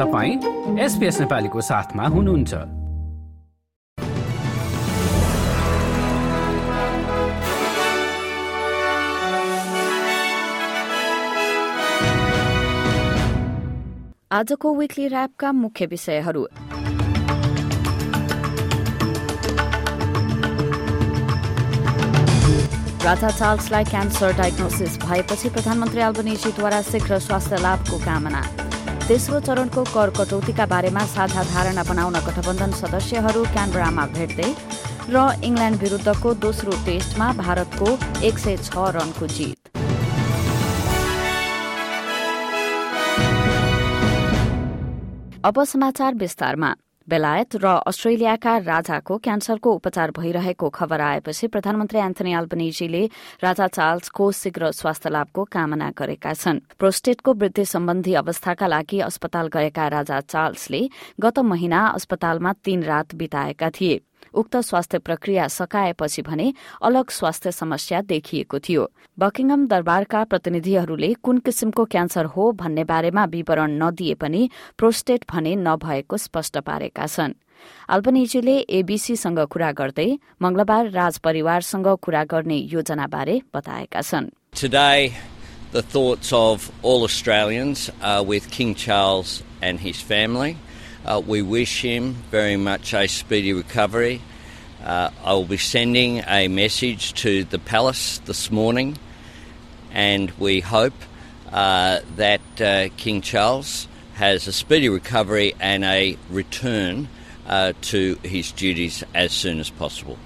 तपाईँ एसपिएस नेपालीको साथमा हुनुहुन्छ। आजको विकली ऱ्यापका मुख्य विषयहरू। राजा चार्ल्सलाई क्यान्सर डायग्नोसिस भएपछि प्रधानमन्त्री अल्बनिजीद्वारा शीघ्र स्वास्थ्य लाभको कामना। तेस्रो चरणको कर कटौतीका बारेमा साझा धारणा बनाउन गठबन्धन सदस्यहरू क्यानबरामा भेट्दै र इङ्ल्याण्ड विरूद्धको दोस्रो टेस्टमा भारतको एक सय छ रनको जित। अब समाचार विस्तारमा। बेलायत र अस्ट्रेलियाका राजाको क्यान्सरको उपचार भइरहेको खबर आएपछि प्रधानमन्त्री एन्थनी अल्बनिजीले राजा चार्ल्सको शीघ्र स्वास्थ्य लाभको कामना गरेका छन्। प्रोस्टेटको वृद्धि सम्बन्धी अवस्थाका लागि अस्पताल गएका राजा चार्ल्सले गत महिना अस्पतालमा तीन रात बिताएका थिए। उक्त स्वास्थ्य प्रक्रिया सकाएपछि भने अलग स्वास्थ्य समस्या देखिएको थियो। बकिङम दरबारका प्रतिनिधिहरूले कुन किसिमको क्यान्सर हो भन्ने बारेमा विवरण नदिए पनि प्रोस्टेट भने नभएको स्पष्ट पारेका छन्। अल्पनिजीले एबीसीसँग कुरा गर्दै मंगलबार राजपरिवारसँग कुरा गर्ने योजनाबारे बताएका छन्। The thoughts of all Australians are with King Charles and his family. Uh, we wish him very much a speedy recovery. Uh, I will be sending a message to the palace this morning, and we hope uh, that uh, King Charles has a speedy recovery and a return uh, to his duties as soon as possible.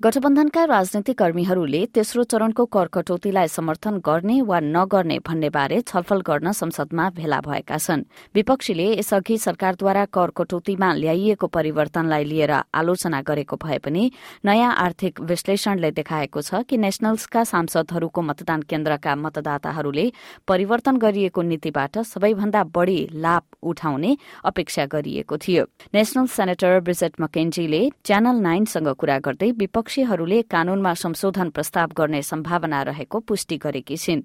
गठबन्धनका राजनीतिक कर्मीहरूले तेस्रो चरणको कर कटौतीलाई समर्थन गर्ने वा नगर्ने भन्ने बारे छलफल गर्न संसदमा भेला भएका छन्। विपक्षीले यसअघि सरकारद्वारा कर कटौतीमा ल्याइएको परिवर्तनलाई लिएर आलोचना गरेको भए पनि नयाँ आर्थिक विश्लेषणले देखाएको छ कि नेशनल्सका सांसदहरूको मतदान केन्द्रका मतदाताहरूले परिवर्तन गरिएको नीतिबाट सबैभन्दा बढ़ी लाभ उठाउने अपेक्षा गरिएको थियो। नेशनल सेनेटर ब्रिजेट मकेन्जीले च्यानल नाइनसँग कुरा गर्दै विपक्षीहरूले कानूनमा संशोधन प्रस्ताव गर्ने सम्भावना रहेको पुष्टि गरेकी छिन्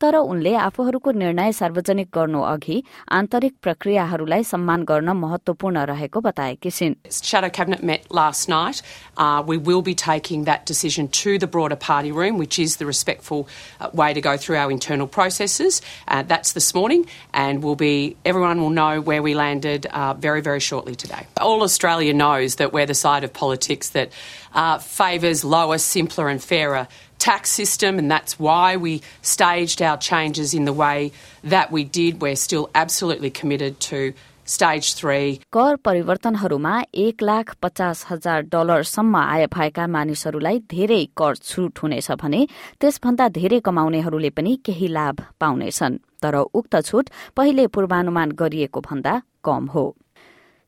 तर उनले आफूहरूको निर्णय सार्वजनिक गर्नु अघि आन्तरिक प्रक्रियाहरूलाई सम्मान गर्न महत्वपूर्ण रहेको बताएकी छिन् Shadow Cabinet met last night. Uh, we will be taking that decision to the broader party room, which is the respectful uh, way to go through our internal processes. Uh, that's this morning, and we'll be everyone will know where we landed uh, very, very shortly today. All Australia knows that we're the side of politics that uh, favours lower, simpler, and fairer tax system, and that's why we staged our changes in the way that we did. We're still absolutely committed to stage three. कर परिवर्तनहरूमा एक लाख पचास हजार डलरसम्म आय भएका मानिसहरूलाई धेरै कर छुट हुनेछ भने त्यसभन्दा धेरै कमाउनेहरूले पनि केही लाभ पाउनेछन् तर उक्त छुट पहिले पूर्वानुमान गरिएको भन्दा कम हो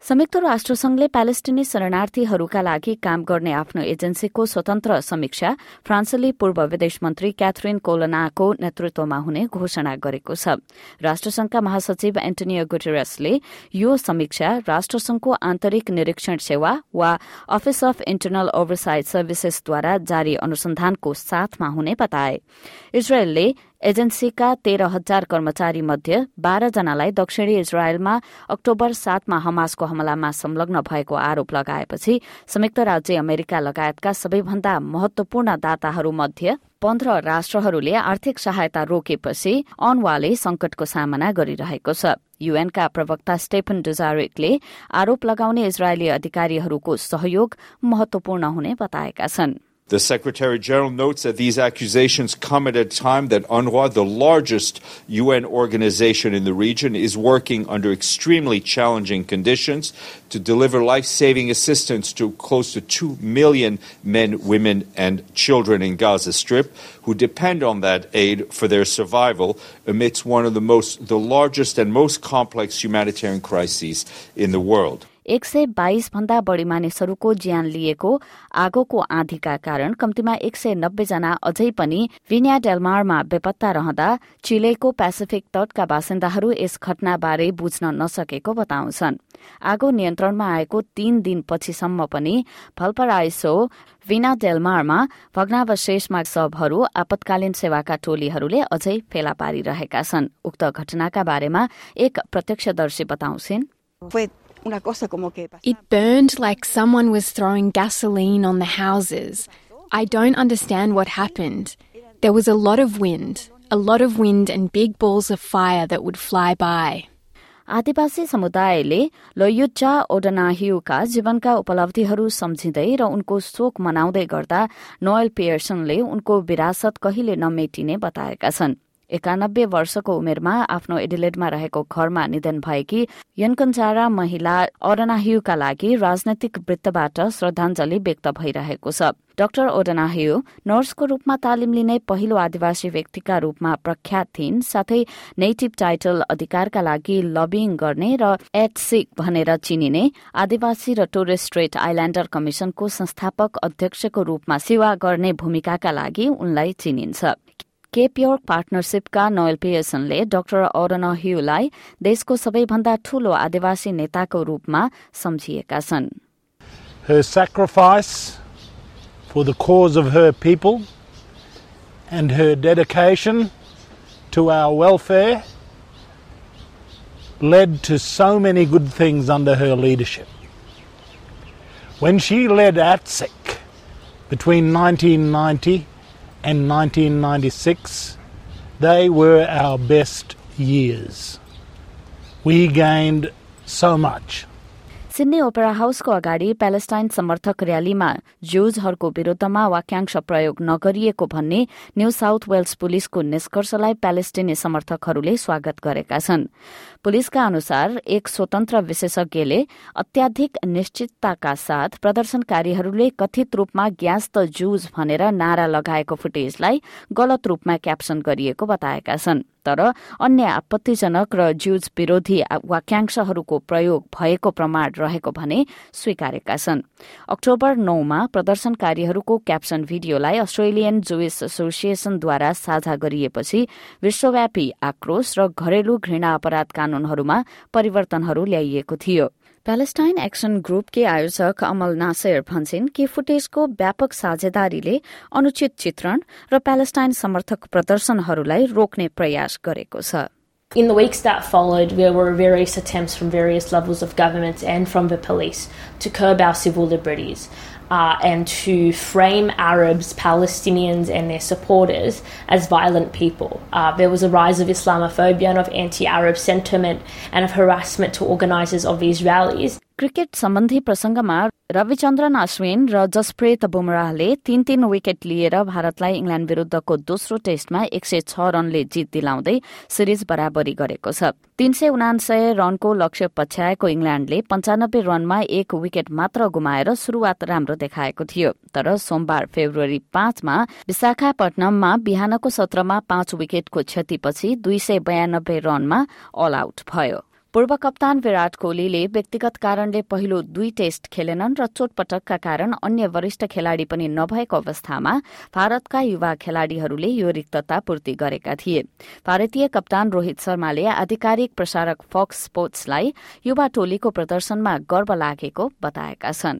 संयुक्त राष्ट्रसंघले प्यालेस्टिनी शरणार्थीहरूका लागि काम गर्ने आफ्नो एजेन्सीको स्वतन्त्र समीक्षा फ्रान्सेली पूर्व विदेश मन्त्री क्याथरिन कोलनाको नेतृत्वमा हुने घोषणा गरेको छ। राष्ट्रसंघका महासचिव एन्टोनियो गुटेरसले यो समीक्षा राष्ट्रसंघको आन्तरिक निरीक्षण सेवा वा अफिस अफ इन्टरनल ओभरसाइट सर्भिसेसद्वारा जारी अनुसन्धानको साथमा हुने बताए। इजरायलले एजेन्सीका तेह्र हजार कर्मचारी मध्ये बाह्रजनालाई दक्षिणी इजरायलमा अक्टोबर सातमा हमासको हमलामा संलग्न भएको आरोप लगाएपछि संयुक्त राज्य अमेरिका लगायतका सबैभन्दा महत्वपूर्ण दाताहरूमध्ये पन्ध्र राष्ट्रहरूले आर्थिक सहायता रोकेपछि अनवाले संकटको सामना गरिरहेको छ। युएनका प्रवक्ता स्टेफन डुजारेकले आरोप लगाउने इजरायली अधिकारीहरूको सहयोग महत्वपूर्ण हुने बताएका छन्। The Secretary General notes that these accusations come at a time that UNRWA, the largest UN organization in the region, is working under extremely challenging conditions to deliver life saving assistance to close to 2 million men, women, and children in Gaza Strip who depend on that aid for their survival amidst one of the most, the largest and most complex humanitarian crises in the world. एक सय बाइस भन्दा बढ़ी मानिसहरूको ज्यान लिएको आगोको आँधीका कारण कम्तीमा एक सय नब्बे जना अझै पनि विनिया डेलमारमा बेपत्ता रहँदा चिलेको पेसिफिक तटका बासिन्दाहरू यस घटनाबारे बुझ्न नसकेको बताउँछन्। आगो नियन्त्रणमा आएको तीन दिनपछिसम्म पनि भल्पराइसो विना डेलमारमा भग्नावशेषमा सबहरू आपतकालीन सेवाका टोलीहरूले अझै फेला पारिरहेका छन्। उक्त घटनाका बारेमा एक प्रत्यक्षदर्शी बताउँछिन्। It burned like someone was throwing gasoline on the houses. I don't understand what happened. There was a lot of wind, a lot of wind and big balls of fire that would fly by. आदिवासी समुदायले लोयुच्चा ओडनाह्युका जीवनका उपलब्धिहरू सम्झिँदै र उनको शोक मनाउँदै गर्दा नोयल पियर्सनले उनको विरासत कहिले नमेटिने बताएका छन् एकानब्बे वर्षको उमेरमा आफ्नो एडिलेडमा रहेको घरमा निधन भएकी यनकन्चारा महिला ओडनाह्युका लागि राजनैतिक वृत्तबाट श्रद्धाञ्जली व्यक्त भइरहेको छ। डाक्टर ओडनाह्यु नर्सको रूपमा तालिम लिने पहिलो आदिवासी व्यक्तिका रूपमा प्रख्यात थिइन् साथै नेटिभ टाइटल अधिकारका लागि लबिङ गर्ने र एटसिक भनेर चिनिने आदिवासी र टोरेस्ट स्ट्रेट आइल्याण्डर कमिशनको संस्थापक अध्यक्षको रूपमा सेवा गर्ने भूमिकाका लागि उनलाई चिनिन्छ। केपयोर्क पार्टनरसिपका नोयल पियर्सनले डाक्टर ओरन ह्यूलाई देशको सबैभन्दा ठूलो आदिवासी नेताको रूपमा सम्झिएका छन् Her sacrifice for the cause of her people and her dedication to our welfare led to so many good things under her leadership. When she led ATSEC between 1990 and 1996, they were our best years. We gained so much. Sydney opera हाउसको अगाडि Palestine समर्थक र्यालीमा ज्युजहरूको विरूद्धमा वाक्यांश प्रयोग नगरिएको भन्ने new south Wales पुलिसको निष्कर्षलाई प्यालेस्टिनी समर्थकहरूले स्वागत गरेका छन्। पुलिसका अनुसार एक स्वतन्त्र विशेषज्ञले अत्याधिक निश्चितताका साथ प्रदर्शनकारीहरूले कथित रूपमा ग्यास त जुज भनेर नारा लगाएको फुटेजलाई गलत रूपमा क्याप्सन गरिएको बताएका छन्। तर अन्य आपत्तिजनक र ज्युज विरोधी वाक्यांशहरूको प्रयोग भएको प्रमाण रहेको भने स्वीकारेका छन्। अक्टोबर नौमा प्रदर्शनकारीहरूको क्याप्सन भिडियोलाई अस्ट्रेलियन जुइस एसोसिएशनद्वारा साझा गरिएपछि विश्वव्यापी आक्रोश र घरेलु घृणा अपराध कानूनहरूमा परिवर्तनहरू ल्याइएको थियो। प्यालेस्टाइन एक्सन ग्रुपकी आयोजक अमल नासेर भन्छन् कि फुटेजको व्यापक साझेदारीले अनुचित चित्रण र प्यालेस्टाइन समर्थक प्रदर्शनहरूलाई रोक्ने प्रयास गरेको छ In the weeks that followed, there were various attempts from various levels of government and from the police to curb our civil liberties uh, and to frame Arabs, Palestinians, and their supporters as violent people. Uh, there was a rise of Islamophobia and of anti Arab sentiment and of harassment to organisers of these rallies. Cricket सम्बन्धी प्रसंगमा रविचन्द्रन अश्विन र जसप्रेत बुमराहले तीन तीन wicket लिएर भारतलाई England विरूद्धको दोस्रो टेस्टमा एक सय छ रनले जित दिलाउँदै सिरिज बराबरी गरेको छ। तीन सय उनासय रनको लक्ष्य पछ्याएको इङ्ल्याण्डले पञ्चानब्बे रनमा एक विकेट मात्र गुमाएर शुरूआत राम्रो देखाएको थियो। तर सोमबार फेब्रुअरी पाँचमा विशाखापट्टनममा बिहानको सत्रमा पाँच विकेटको क्षतिपछि दुई सय बयानब्बे रनमा अल आउट भयो। पूर्व कप्तान विराट कोहलीले व्यक्तिगत कारणले पहिलो दुई टेस्ट खेलेनन् र चोटपटकका कारण अन्य वरिष्ठ खेलाड़ी पनि नभएको अवस्थामा भारतका युवा खेलाड़ीहरूले यो रिक्तता पूर्ति गरेका थिए। भारतीय कप्तान रोहित शर्माले आधिकारिक प्रसारक फक्स स्पोर्ट्सलाई युवा टोलीको प्रदर्शनमा गर्व लागेको बताएका छन्।